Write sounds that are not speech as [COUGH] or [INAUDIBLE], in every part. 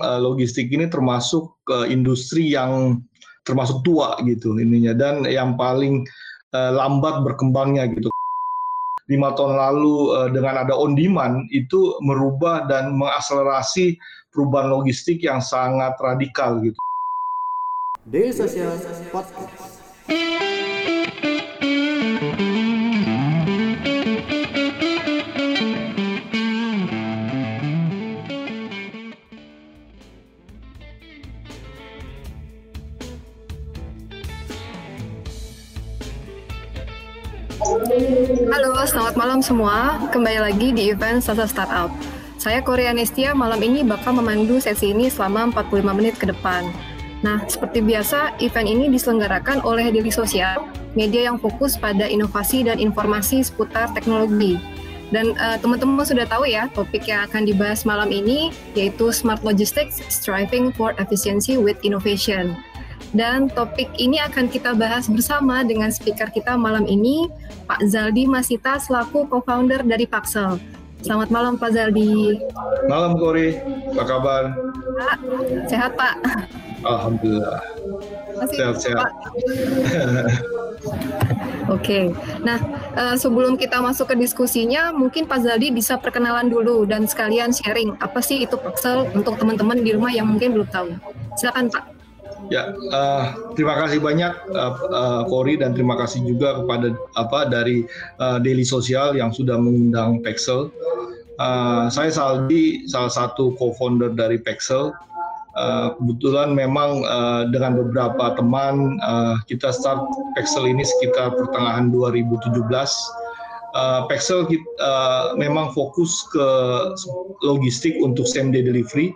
uh, logistik ini termasuk uh, industri yang termasuk tua gitu ininya dan yang paling uh, lambat berkembangnya gitu. Lima tahun lalu dengan ada on demand itu merubah dan mengakselerasi perubahan logistik yang sangat radikal gitu. Social Podcast. Malam semua. Kembali lagi di event Sasa Startup. Saya Korea Nestia, malam ini bakal memandu sesi ini selama 45 menit ke depan. Nah, seperti biasa, event ini diselenggarakan oleh Daily Sosial, media yang fokus pada inovasi dan informasi seputar teknologi. Dan uh, teman-teman sudah tahu ya, topik yang akan dibahas malam ini yaitu Smart Logistics, Striving for Efficiency with Innovation. Dan topik ini akan kita bahas bersama dengan speaker kita malam ini, Pak Zaldi Masita selaku co-founder dari Paxel. Selamat malam Pak Zaldi. Malam Kori, apa kabar? Pak, sehat Pak? Alhamdulillah. Sehat-sehat. [LAUGHS] Oke, nah uh, sebelum kita masuk ke diskusinya, mungkin Pak Zaldi bisa perkenalan dulu dan sekalian sharing apa sih itu Paxel untuk teman-teman di rumah yang mungkin belum tahu. Silakan Pak. Ya, uh, terima kasih banyak uh, uh, Kori dan terima kasih juga kepada apa dari uh, Daily Sosial yang sudah mengundang Pexel. Uh, saya Saldi, salah satu co-founder dari Pexel. Uh, kebetulan memang uh, dengan beberapa teman uh, kita start Pexel ini sekitar pertengahan 2017 uh, Pexel uh, memang fokus ke logistik untuk same day delivery,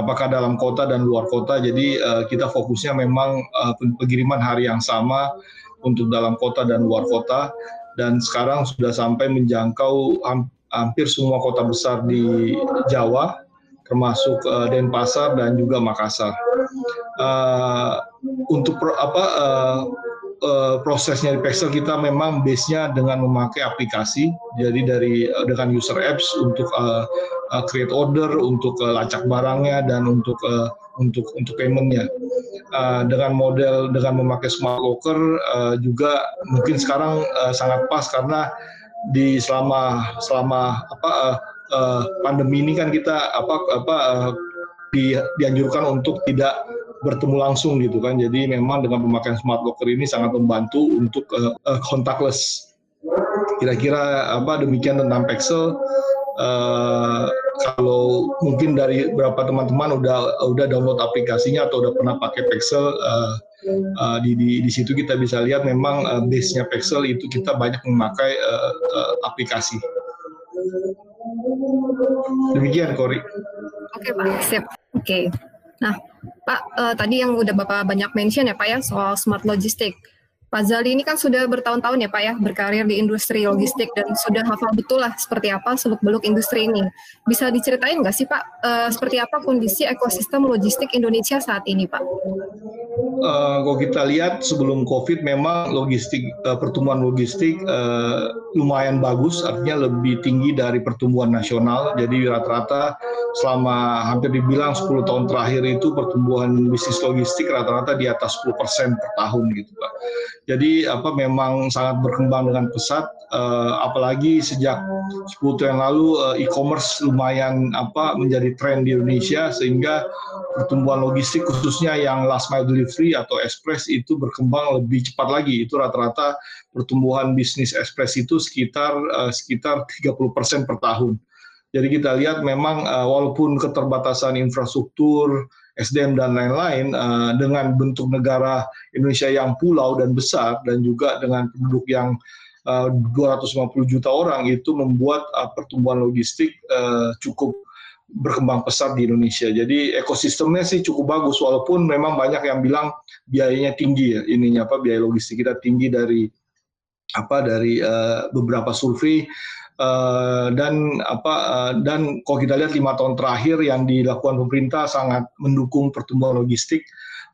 apakah dalam kota dan luar kota. Jadi uh, kita fokusnya memang uh, pengiriman hari yang sama untuk dalam kota dan luar kota. Dan sekarang sudah sampai menjangkau hampir semua kota besar di Jawa, termasuk Denpasar dan juga Makassar. Uh, untuk pro, apa uh, uh, prosesnya di Pexel kita memang base-nya dengan memakai aplikasi. Jadi dari uh, dengan user apps untuk uh, uh, create order, untuk uh, lacak barangnya dan untuk uh, untuk untuk paymentnya. Uh, dengan model dengan memakai smart locker uh, juga mungkin sekarang uh, sangat pas karena di selama selama apa uh, uh, pandemi ini kan kita apa apa uh, di, dianjurkan untuk tidak bertemu langsung gitu kan. Jadi memang dengan pemakaian smart locker ini sangat membantu untuk uh, uh, contactless. Kira-kira apa demikian tentang Pexel. Uh, kalau mungkin dari beberapa teman-teman udah udah download aplikasinya atau udah pernah pakai Pexel uh, uh, di, di di situ kita bisa lihat memang uh, base-nya Pexel itu kita banyak memakai uh, uh, aplikasi. Demikian, Kori. Oke, Pak. Sip. Oke. Nah, Pak, uh, tadi yang udah Bapak banyak mention ya Pak ya soal smart logistik. Pak Zali ini kan sudah bertahun-tahun ya Pak ya berkarir di industri logistik dan sudah hafal betul lah seperti apa seluk-beluk industri ini. Bisa diceritain nggak sih Pak uh, seperti apa kondisi ekosistem logistik Indonesia saat ini Pak? Uh, kalau kita lihat sebelum COVID memang logistik uh, pertumbuhan logistik uh, lumayan bagus, artinya lebih tinggi dari pertumbuhan nasional. Jadi rata-rata selama hampir dibilang 10 tahun terakhir itu pertumbuhan bisnis logistik rata-rata di atas 10% per tahun gitu Pak. Jadi apa memang sangat berkembang dengan pesat, uh, apalagi sejak 10 tahun lalu uh, e-commerce lumayan apa menjadi tren di Indonesia sehingga pertumbuhan logistik khususnya yang last mile delivery atau express itu berkembang lebih cepat lagi. Itu rata-rata pertumbuhan bisnis express itu sekitar uh, sekitar 30% per tahun. Jadi kita lihat memang uh, walaupun keterbatasan infrastruktur, SDM dan lain-lain uh, dengan bentuk negara Indonesia yang pulau dan besar dan juga dengan penduduk yang uh, 250 juta orang itu membuat uh, pertumbuhan logistik uh, cukup berkembang pesat di Indonesia. Jadi ekosistemnya sih cukup bagus walaupun memang banyak yang bilang biayanya tinggi ya ininya apa biaya logistik kita tinggi dari apa dari uh, beberapa survei Uh, dan apa uh, dan kalau kita lihat lima tahun terakhir yang dilakukan pemerintah sangat mendukung pertumbuhan logistik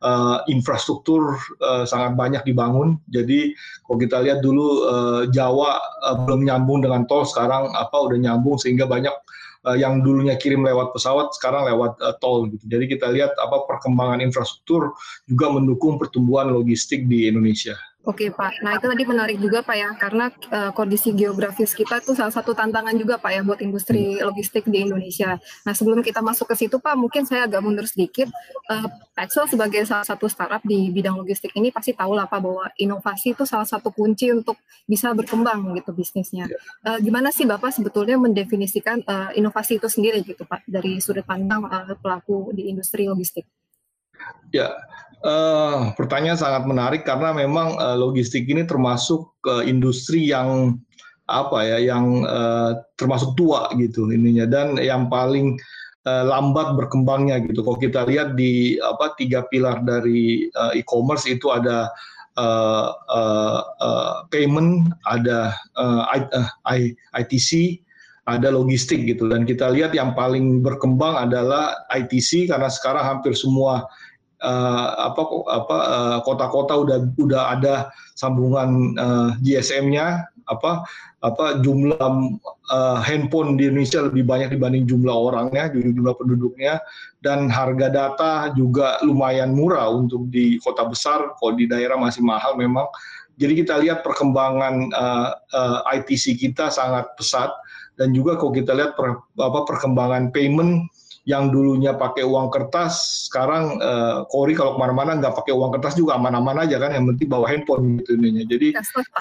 uh, infrastruktur uh, sangat banyak dibangun jadi kalau kita lihat dulu uh, Jawa uh, belum nyambung dengan tol sekarang apa udah nyambung sehingga banyak uh, yang dulunya kirim lewat pesawat sekarang lewat uh, tol gitu. Jadi kita lihat apa perkembangan infrastruktur juga mendukung pertumbuhan logistik di Indonesia. Oke Pak, nah itu tadi menarik juga Pak ya, karena uh, kondisi geografis kita itu salah satu tantangan juga Pak ya buat industri logistik di Indonesia. Nah sebelum kita masuk ke situ Pak, mungkin saya agak mundur sedikit. Uh, Excel sebagai salah satu startup di bidang logistik ini pasti tahu lah Pak bahwa inovasi itu salah satu kunci untuk bisa berkembang gitu bisnisnya. Uh, gimana sih Bapak sebetulnya mendefinisikan uh, inovasi itu sendiri gitu Pak dari sudut pandang uh, pelaku di industri logistik? Ya, uh, pertanyaan sangat menarik karena memang uh, logistik ini termasuk uh, industri yang apa ya, yang uh, termasuk tua gitu ininya dan yang paling uh, lambat berkembangnya gitu. Kalau kita lihat di apa tiga pilar dari uh, e-commerce itu ada uh, uh, uh, payment, ada uh, ITC, ada logistik gitu. Dan kita lihat yang paling berkembang adalah ITC karena sekarang hampir semua uh, apa apa uh, kota-kota udah udah ada sambungan uh, GSM-nya apa apa jumlah uh, handphone di Indonesia lebih banyak dibanding jumlah orangnya, jumlah penduduknya. Dan harga data juga lumayan murah untuk di kota besar, kalau di daerah masih mahal memang. Jadi kita lihat perkembangan uh, uh, ITC kita sangat pesat. Dan juga kalau kita lihat per, apa perkembangan payment yang dulunya pakai uang kertas, sekarang uh, Kori kalau ke mana-mana nggak pakai uang kertas juga aman-aman aja kan, yang penting bawa handphone gitu ininya. Jadi,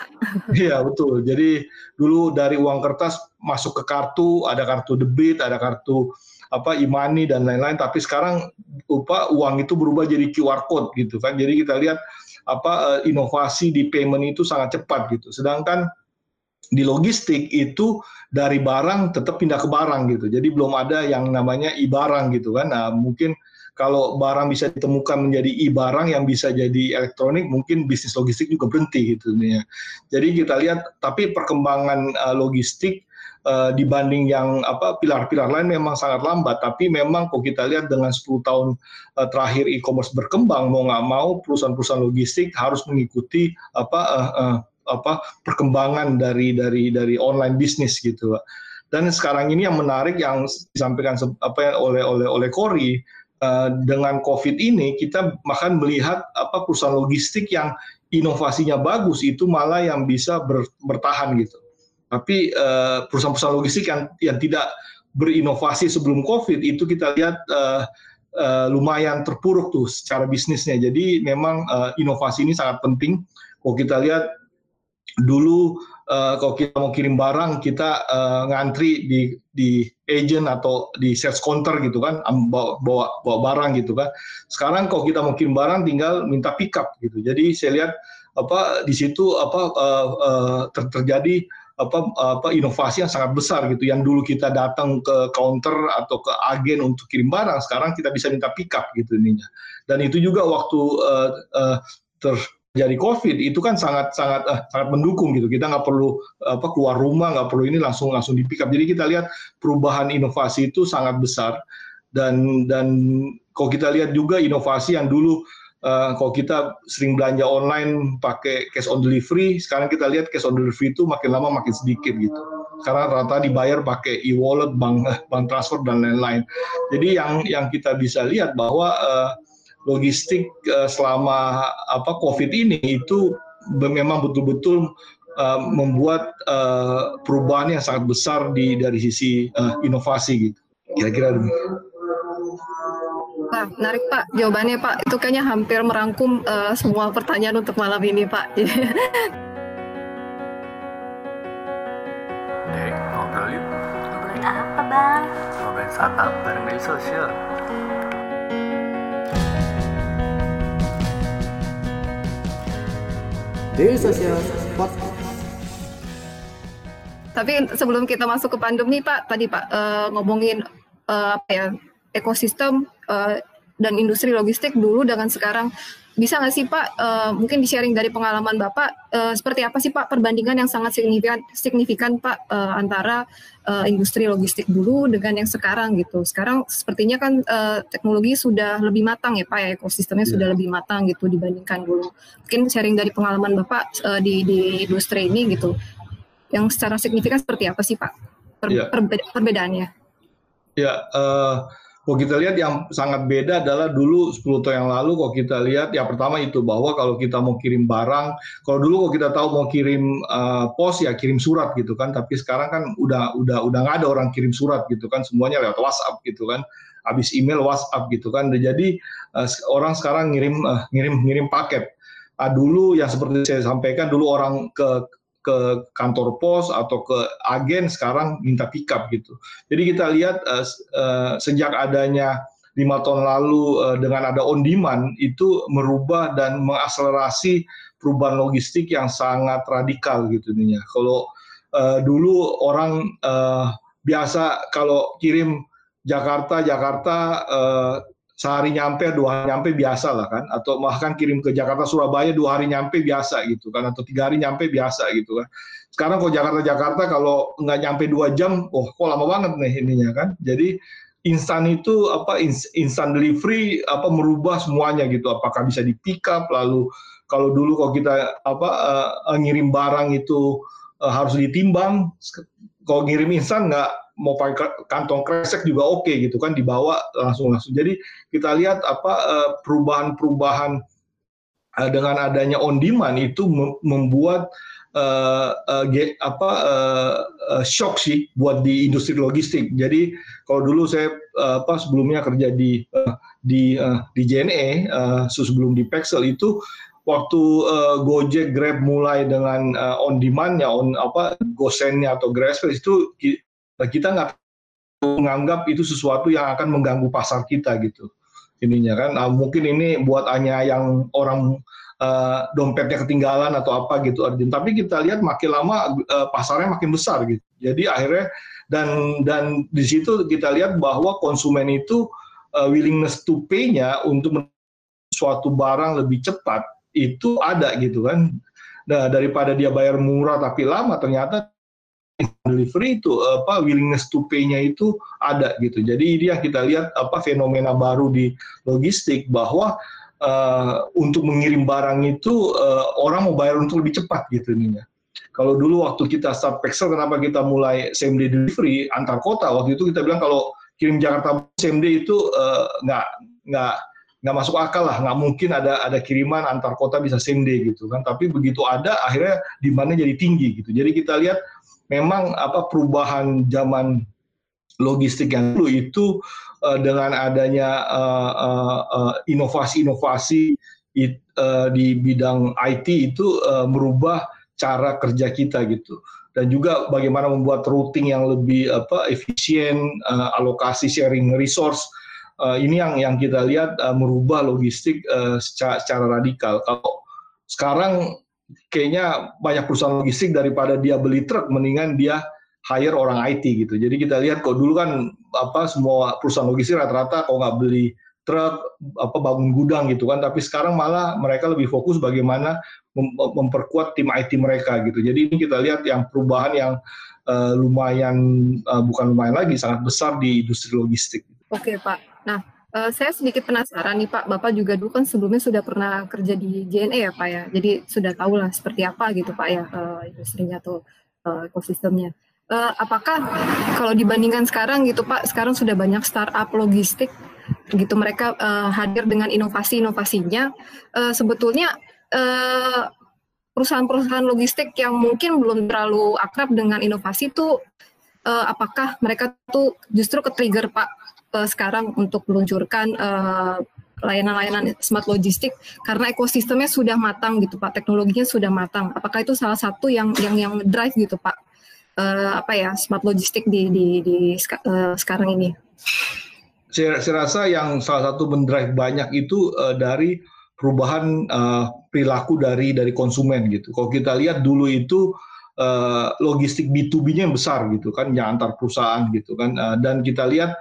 [LAUGHS] iya betul. Jadi dulu dari uang kertas masuk ke kartu, ada kartu debit, ada kartu apa imani dan lain-lain. Tapi sekarang apa uang itu berubah jadi QR code gitu kan. Jadi kita lihat apa eh, inovasi di payment itu sangat cepat gitu. Sedangkan di logistik itu dari barang tetap pindah ke barang gitu. Jadi belum ada yang namanya i-barang gitu kan. Nah, mungkin kalau barang bisa ditemukan menjadi i-barang yang bisa jadi elektronik, mungkin bisnis logistik juga berhenti gitu ya. Jadi kita lihat tapi perkembangan uh, logistik uh, dibanding yang apa pilar-pilar lain memang sangat lambat tapi memang kok kita lihat dengan 10 tahun uh, terakhir e-commerce berkembang mau nggak mau perusahaan-perusahaan logistik harus mengikuti apa uh, uh, apa perkembangan dari dari dari online bisnis gitu dan sekarang ini yang menarik yang disampaikan apa ya, oleh oleh oleh Kori uh, dengan COVID ini kita bahkan melihat apa perusahaan logistik yang inovasinya bagus itu malah yang bisa ber, bertahan gitu. Tapi uh, perusahaan-perusahaan logistik yang yang tidak berinovasi sebelum COVID itu kita lihat uh, uh, lumayan terpuruk tuh secara bisnisnya. Jadi memang uh, inovasi ini sangat penting. Kalau kita lihat dulu uh, kalau kita mau kirim barang kita uh, ngantri di di agent atau di sales counter gitu kan bawa, bawa bawa barang gitu kan. Sekarang kalau kita mau kirim barang tinggal minta pick up gitu. Jadi saya lihat apa di situ apa uh, uh, ter terjadi apa apa inovasi yang sangat besar gitu. Yang dulu kita datang ke counter atau ke agen untuk kirim barang sekarang kita bisa minta pick up gitu ininya. Dan itu juga waktu uh, uh, ter jadi COVID itu kan sangat sangat uh, sangat mendukung gitu. Kita nggak perlu apa keluar rumah, nggak perlu ini langsung langsung di. Jadi kita lihat perubahan inovasi itu sangat besar dan dan kalau kita lihat juga inovasi yang dulu uh, kalau kita sering belanja online pakai cash on delivery, sekarang kita lihat cash on delivery itu makin lama makin sedikit gitu. Karena rata dibayar pakai e-wallet, bank bank transfer dan lain-lain. Jadi yang yang kita bisa lihat bahwa uh, logistik uh, selama apa COVID ini itu memang betul-betul uh, membuat uh, perubahan yang sangat besar di dari sisi uh, inovasi gitu. Kira-kira demikian. Pak, menarik Pak jawabannya Pak. Itu kayaknya hampir merangkum uh, semua pertanyaan untuk malam ini Pak. [LAUGHS] Dek, ngobrol yuk. Ngobrolin apa bang? Ngobrolin startup bareng media sosial. Daily Social Podcast. Tapi sebelum kita masuk ke pandemi Pak, tadi Pak uh, ngomongin uh, apa ya ekosistem uh, dan industri logistik dulu dengan sekarang bisa nggak sih Pak uh, mungkin di sharing dari pengalaman Bapak uh, seperti apa sih Pak perbandingan yang sangat signifikan signifikan Pak uh, antara uh, industri logistik dulu dengan yang sekarang gitu. Sekarang sepertinya kan uh, teknologi sudah lebih matang ya Pak ya ekosistemnya yeah. sudah lebih matang gitu dibandingkan dulu. Mungkin sharing dari pengalaman Bapak uh, di di industri ini gitu. Yang secara signifikan seperti apa sih Pak per, yeah. perbeda, perbedaannya? Ya, uh, kalau kita lihat yang sangat beda adalah dulu 10 tahun yang lalu kalau kita lihat ya pertama itu bahwa kalau kita mau kirim barang, kalau dulu kalau kita tahu mau kirim uh, pos ya kirim surat gitu kan, tapi sekarang kan udah udah udah nggak ada orang kirim surat gitu kan, semuanya lewat WhatsApp gitu kan, habis email WhatsApp gitu kan, jadi uh, orang sekarang ngirim uh, ngirim ngirim paket. Uh, dulu yang seperti saya sampaikan dulu orang ke ke kantor pos atau ke agen sekarang minta pickup gitu. Jadi kita lihat uh, uh, sejak adanya lima tahun lalu uh, dengan ada on demand itu merubah dan mengakselerasi perubahan logistik yang sangat radikal gitu ininya. Kalau uh, dulu orang uh, biasa kalau kirim Jakarta Jakarta uh, sehari nyampe dua hari nyampe biasa lah kan. Atau bahkan kirim ke Jakarta Surabaya dua hari nyampe biasa gitu kan. Atau tiga hari nyampe biasa gitu kan. Sekarang kalau Jakarta Jakarta kalau nggak nyampe dua jam oh kok lama banget nih ininya kan. Jadi instan itu apa instan delivery apa merubah semuanya gitu. Apakah bisa di pick up lalu kalau dulu kalau kita apa uh, ngirim barang itu uh, harus ditimbang kalau ngirim instan nggak mau pakai kantong kresek juga oke okay, gitu kan dibawa langsung langsung. Jadi kita lihat apa eh, perubahan-perubahan uh, dengan adanya on demand itu membuat uh, uh, apa uh, uh, shock sih buat di industri logistik. Jadi kalau dulu saya uh, apa sebelumnya kerja di uh, di uh, di JNE uh, sebelum di Pexel itu waktu uh, Gojek Grab mulai dengan uh, on demand-nya on apa gosennya atau Grabspace itu kita nggak menganggap itu sesuatu yang akan mengganggu pasar kita gitu ininya kan. Nah, mungkin ini buat hanya yang orang uh, dompetnya ketinggalan atau apa gitu Arjun. Tapi kita lihat makin lama uh, pasarnya makin besar gitu. Jadi akhirnya dan dan di situ kita lihat bahwa konsumen itu uh, willingness to pay-nya untuk suatu barang lebih cepat itu ada gitu kan. Nah daripada dia bayar murah tapi lama ternyata delivery itu apa willingness to pay-nya itu ada gitu. Jadi ini yang kita lihat apa fenomena baru di logistik bahwa uh, untuk mengirim barang itu uh, orang mau bayar untuk lebih cepat gitu ininya. Kalau dulu waktu kita start Pexel kenapa kita mulai same day delivery antar kota waktu itu kita bilang kalau kirim Jakarta same day itu uh, nggak nggak nggak masuk akal lah, nggak mungkin ada ada kiriman antar kota bisa same day gitu kan. Tapi begitu ada, akhirnya demandnya jadi tinggi gitu. Jadi kita lihat memang apa perubahan zaman logistik yang dulu itu uh, dengan adanya inovasi-inovasi uh, uh, uh, di bidang IT itu uh, merubah cara kerja kita gitu. Dan juga bagaimana membuat routing yang lebih apa efisien uh, alokasi sharing resource uh, ini yang yang kita lihat uh, merubah logistik uh, secara, secara radikal. Kalau sekarang kayaknya banyak perusahaan logistik daripada dia beli truk mendingan dia hire orang IT gitu. Jadi kita lihat kok dulu kan apa semua perusahaan logistik rata-rata kalau nggak beli truk apa bangun gudang gitu kan, tapi sekarang malah mereka lebih fokus bagaimana mem memperkuat tim IT mereka gitu. Jadi ini kita lihat yang perubahan yang uh, lumayan uh, bukan lumayan lagi sangat besar di industri logistik. Oke Pak. Nah Uh, saya sedikit penasaran nih Pak, Bapak juga dulu kan sebelumnya sudah pernah kerja di JNE ya Pak ya, jadi sudah tahu lah seperti apa gitu Pak ya uh, industrinya atau uh, ekosistemnya. Uh, apakah kalau dibandingkan sekarang gitu Pak, sekarang sudah banyak startup logistik gitu mereka uh, hadir dengan inovasi-inovasinya, uh, sebetulnya perusahaan-perusahaan logistik yang mungkin belum terlalu akrab dengan inovasi itu uh, apakah mereka tuh justru ke trigger Pak uh, sekarang untuk meluncurkan uh, layanan-layanan smart logistik karena ekosistemnya sudah matang gitu Pak, teknologinya sudah matang. Apakah itu salah satu yang yang yang drive gitu Pak? Uh, apa ya smart logistik di di, di uh, sekarang ini? Saya, saya rasa yang salah satu mendrive banyak itu uh, dari perubahan uh, perilaku dari dari konsumen gitu. Kalau kita lihat dulu itu uh, logistik B2B-nya yang besar gitu kan, yang antar perusahaan gitu kan, uh, dan kita lihat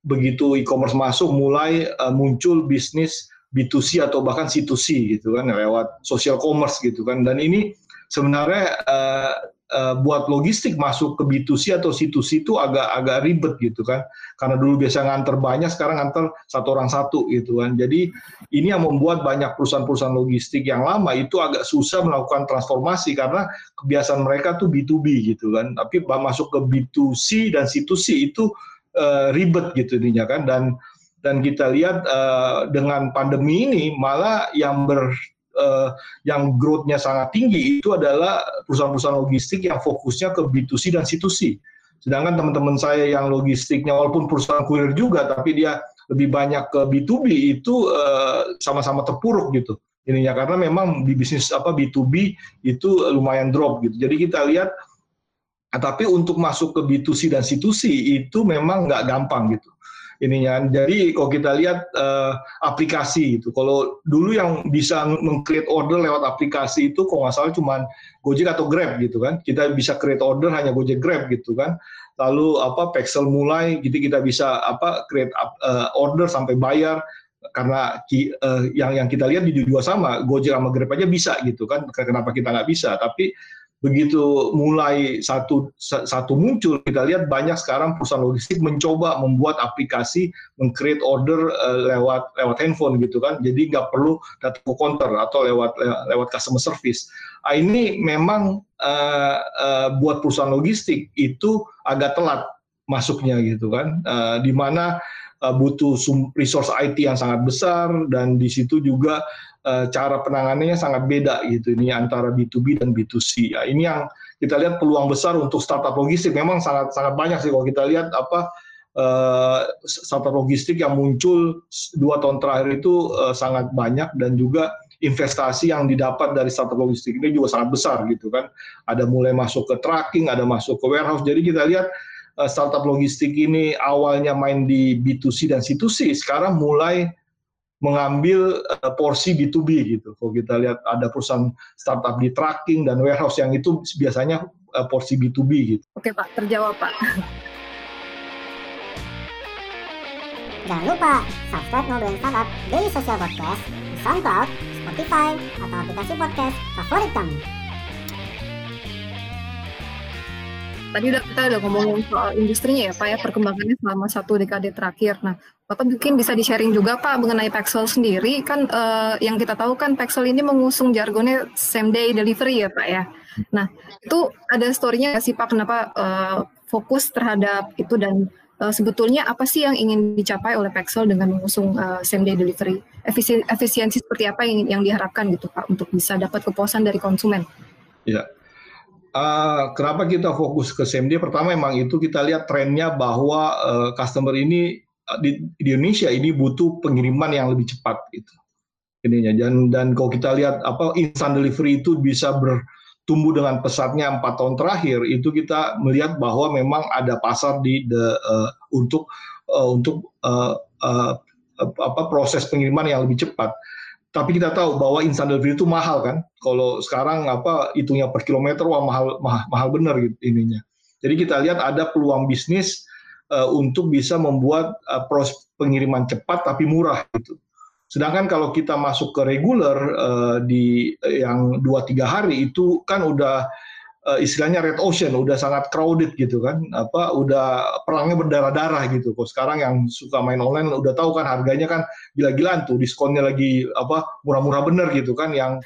begitu e-commerce masuk mulai uh, muncul bisnis B2C atau bahkan C2C gitu kan lewat social commerce gitu kan dan ini sebenarnya uh, uh, buat logistik masuk ke B2C atau C2C itu agak agak ribet gitu kan. Karena dulu biasa nganter banyak, sekarang nganter satu orang satu gitu kan. Jadi ini yang membuat banyak perusahaan-perusahaan logistik yang lama itu agak susah melakukan transformasi karena kebiasaan mereka tuh B2B gitu kan. Tapi masuk ke B2C dan C2C itu uh, ribet gitu ininya kan dan dan kita lihat uh, dengan pandemi ini malah yang ber uh, yang growth-nya sangat tinggi itu adalah perusahaan-perusahaan logistik yang fokusnya ke B2C dan C2C. Sedangkan teman-teman saya yang logistiknya walaupun perusahaan kurir juga tapi dia lebih banyak ke B2B itu uh, sama-sama terpuruk gitu. Ininya karena memang di bisnis apa B2B itu lumayan drop gitu. Jadi kita lihat tapi untuk masuk ke B2C dan C2C itu memang nggak gampang gitu ininya. Jadi kalau kita lihat uh, aplikasi itu, kalau dulu yang bisa meng-create order lewat aplikasi itu kalau nggak salah cuma Gojek atau Grab gitu kan. Kita bisa create order hanya Gojek Grab gitu kan. Lalu apa Pexel mulai gitu kita bisa apa create uh, order sampai bayar karena ki, uh, yang yang kita lihat di dua sama Gojek sama Grab aja bisa gitu kan. Kenapa kita nggak bisa? Tapi begitu mulai satu satu muncul kita lihat banyak sekarang perusahaan logistik mencoba membuat aplikasi mengcreate order uh, lewat lewat handphone gitu kan. Jadi nggak perlu datang ke counter atau lewat lewat customer service. Nah, ini memang uh, uh, buat perusahaan logistik itu agak telat masuknya gitu kan. Uh, di mana uh, butuh resource IT yang sangat besar dan di situ juga uh, cara penanganannya sangat beda gitu ini antara B2B dan B2C. Ya, ini yang kita lihat peluang besar untuk startup logistik memang sangat sangat banyak sih kalau kita lihat apa uh, startup logistik yang muncul dua tahun terakhir itu sangat banyak dan juga investasi yang didapat dari startup logistik ini juga sangat besar gitu kan. Ada mulai masuk ke tracking, ada masuk ke warehouse. Jadi kita lihat startup logistik ini awalnya main di B2C dan C2C, sekarang mulai mengambil uh, porsi B2B gitu. Kalau kita lihat ada perusahaan startup di tracking dan warehouse yang itu biasanya uh, porsi B2B gitu. Oke Pak, terjawab Pak. Jangan lupa subscribe Ngobrolin Startup Daily Social Podcast di SoundCloud, Spotify, atau aplikasi podcast favorit kamu. Tadi udah kita udah ngomongin soal industrinya ya Pak ya, perkembangannya selama satu dekade terakhir. Nah, Bapak mungkin bisa di-sharing juga Pak mengenai Pexel sendiri. Kan uh, yang kita tahu kan Pexel ini mengusung jargonnya same day delivery ya Pak ya. Nah, itu ada story-nya sih Pak kenapa uh, fokus terhadap itu dan uh, sebetulnya apa sih yang ingin dicapai oleh Pexel dengan mengusung uh, same day delivery? Efisi efisiensi seperti apa yang, yang diharapkan gitu Pak untuk bisa dapat kepuasan dari konsumen? Ya, Uh, kenapa kita fokus ke SMD? Pertama memang itu kita lihat trennya bahwa uh, customer ini uh, di, di Indonesia ini butuh pengiriman yang lebih cepat gitu. Ininya dan dan kalau kita lihat apa instant delivery itu bisa bertumbuh dengan pesatnya empat tahun terakhir itu kita melihat bahwa memang ada pasar di the, uh, untuk uh, untuk uh, uh, apa proses pengiriman yang lebih cepat tapi kita tahu bahwa instant delivery itu mahal kan. Kalau sekarang apa hitungnya per kilometer wah mahal mahal, mahal benar gitu ininya. Jadi kita lihat ada peluang bisnis uh, untuk bisa membuat uh, proses pengiriman cepat tapi murah gitu. Sedangkan kalau kita masuk ke regular uh, di yang 2 3 hari itu kan udah istilahnya red ocean udah sangat crowded gitu kan. Apa udah perangnya berdarah-darah gitu. Kok sekarang yang suka main online udah tahu kan harganya kan gila-gilaan tuh diskonnya lagi apa murah-murah bener gitu kan. Yang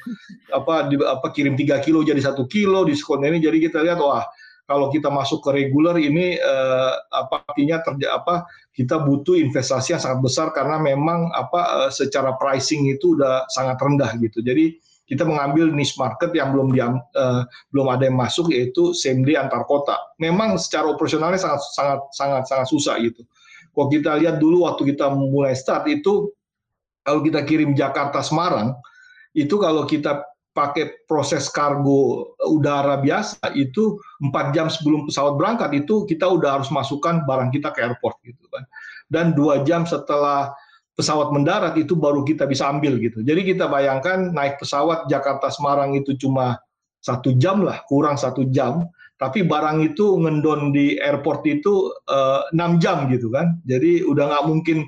apa di, apa kirim 3 kilo jadi satu kilo diskonnya ini. Jadi kita lihat wah kalau kita masuk ke regular ini eh, apa artinya terja apa kita butuh investasi yang sangat besar karena memang apa eh, secara pricing itu udah sangat rendah gitu. Jadi kita mengambil niche market yang belum diam, uh, belum ada yang masuk yaitu same day antar kota. Memang secara operasionalnya sangat sangat sangat sangat susah gitu. Kalau kita lihat dulu waktu kita mulai start itu kalau kita kirim Jakarta Semarang itu kalau kita pakai proses kargo udara biasa itu empat jam sebelum pesawat berangkat itu kita udah harus masukkan barang kita ke airport gitu kan dan dua jam setelah pesawat mendarat itu baru kita bisa ambil gitu. Jadi kita bayangkan naik pesawat Jakarta Semarang itu cuma satu jam lah, kurang satu jam, tapi barang itu ngendon di airport itu uh, jam gitu kan. Jadi udah nggak mungkin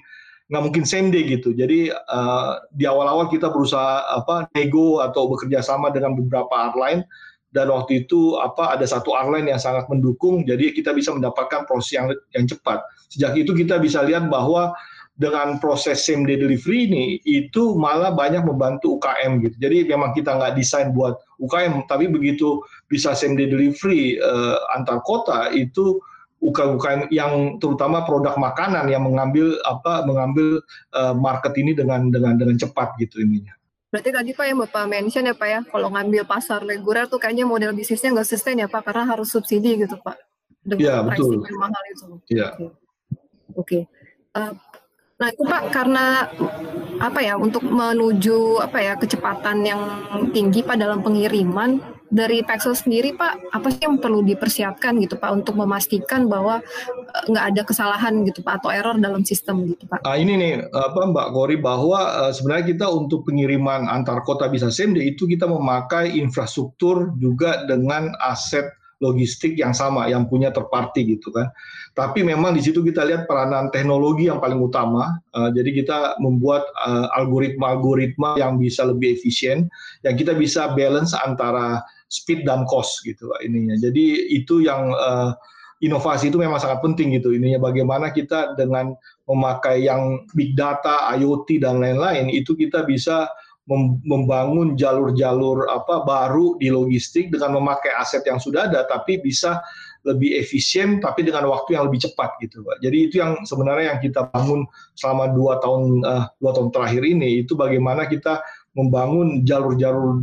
nggak mungkin same gitu. Jadi uh, di awal-awal kita berusaha apa nego atau bekerja sama dengan beberapa airline dan waktu itu apa ada satu airline yang sangat mendukung jadi kita bisa mendapatkan proses yang yang cepat. Sejak itu kita bisa lihat bahwa dengan proses same day delivery ini itu malah banyak membantu UKM gitu. Jadi memang kita nggak desain buat UKM, tapi begitu bisa same day delivery uh, antar kota itu UKM yang terutama produk makanan yang mengambil apa mengambil uh, market ini dengan dengan dengan cepat gitu ininya. Berarti tadi Pak yang Bapak mention ya Pak ya, kalau ngambil pasar reguler tuh kayaknya model bisnisnya nggak sustain ya Pak, karena harus subsidi gitu Pak. Dengan ya, betul. yang mahal itu. Iya. Oke. Okay. Uh, Nah itu Pak karena apa ya untuk menuju apa ya kecepatan yang tinggi Pak dalam pengiriman dari Pexel sendiri Pak apa sih yang perlu dipersiapkan gitu Pak untuk memastikan bahwa eh, nggak ada kesalahan gitu Pak atau error dalam sistem gitu Pak? Ah ini nih apa Mbak Kori bahwa uh, sebenarnya kita untuk pengiriman antar kota bisa send itu kita memakai infrastruktur juga dengan aset logistik yang sama yang punya terparti gitu kan. Tapi memang di situ kita lihat peranan teknologi yang paling utama. Uh, jadi kita membuat uh, algoritma-algoritma yang bisa lebih efisien, yang kita bisa balance antara speed dan cost gitu ininya. Jadi itu yang uh, inovasi itu memang sangat penting gitu ininya bagaimana kita dengan memakai yang big data, IoT dan lain-lain itu kita bisa membangun jalur-jalur apa baru di logistik dengan memakai aset yang sudah ada tapi bisa lebih efisien tapi dengan waktu yang lebih cepat gitu pak. Jadi itu yang sebenarnya yang kita bangun selama dua tahun uh, dua tahun terakhir ini itu bagaimana kita membangun jalur-jalur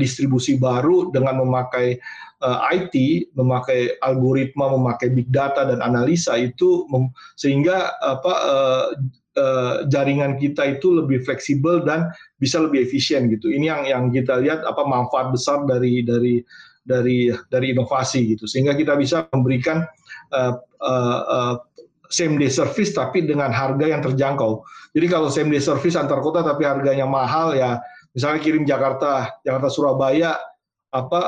distribusi baru dengan memakai uh, eh, IT, memakai algoritma, memakai big data dan analisa itu sehingga apa uh, uh, jaringan kita itu lebih fleksibel dan bisa lebih efisien gitu. Ini yang yang kita lihat apa manfaat besar dari dari dari dari inovasi gitu. Sehingga kita bisa memberikan uh, uh, uh, same day service tapi dengan harga yang terjangkau. Jadi kalau same day service antar kota tapi harganya mahal ya misalnya kirim Jakarta Jakarta Surabaya apa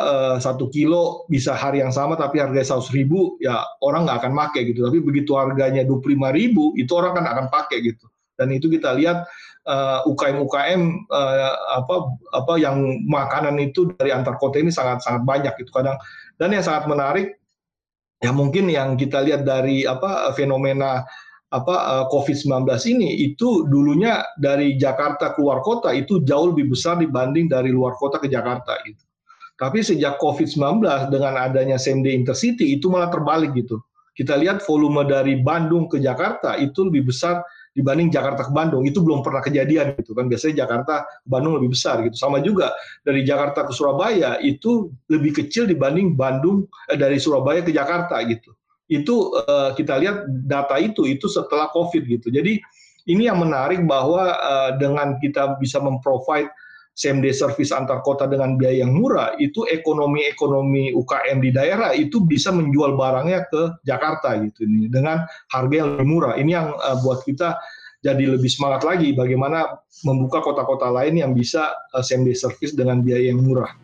satu kilo bisa hari yang sama tapi harganya seratus ribu ya orang nggak akan pakai gitu. Tapi begitu harganya dua puluh lima ribu itu orang kan akan pakai gitu. Dan itu kita lihat uh, UKM UKM uh, apa apa yang makanan itu dari antar kota ini sangat sangat banyak itu kadang. Dan yang sangat menarik ya mungkin yang kita lihat dari apa fenomena apa COVID-19 ini itu dulunya dari Jakarta keluar kota itu jauh lebih besar dibanding dari luar kota ke Jakarta gitu. Tapi sejak COVID-19 dengan adanya day intercity itu malah terbalik gitu. Kita lihat volume dari Bandung ke Jakarta itu lebih besar dibanding Jakarta ke Bandung. Itu belum pernah kejadian gitu kan. Biasanya Jakarta ke Bandung lebih besar gitu. Sama juga dari Jakarta ke Surabaya itu lebih kecil dibanding Bandung eh, dari Surabaya ke Jakarta gitu. Itu eh, kita lihat data itu itu setelah Covid gitu. Jadi ini yang menarik bahwa eh, dengan kita bisa memprovide day service antar kota dengan biaya yang murah, itu ekonomi-ekonomi UKM di daerah itu bisa menjual barangnya ke Jakarta gitu ini dengan harga yang lebih murah. Ini yang uh, buat kita jadi lebih semangat lagi bagaimana membuka kota-kota lain yang bisa uh, service dengan biaya yang murah.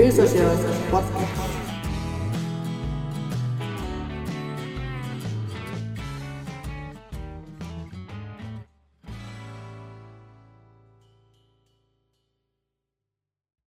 Daily Social Podcast.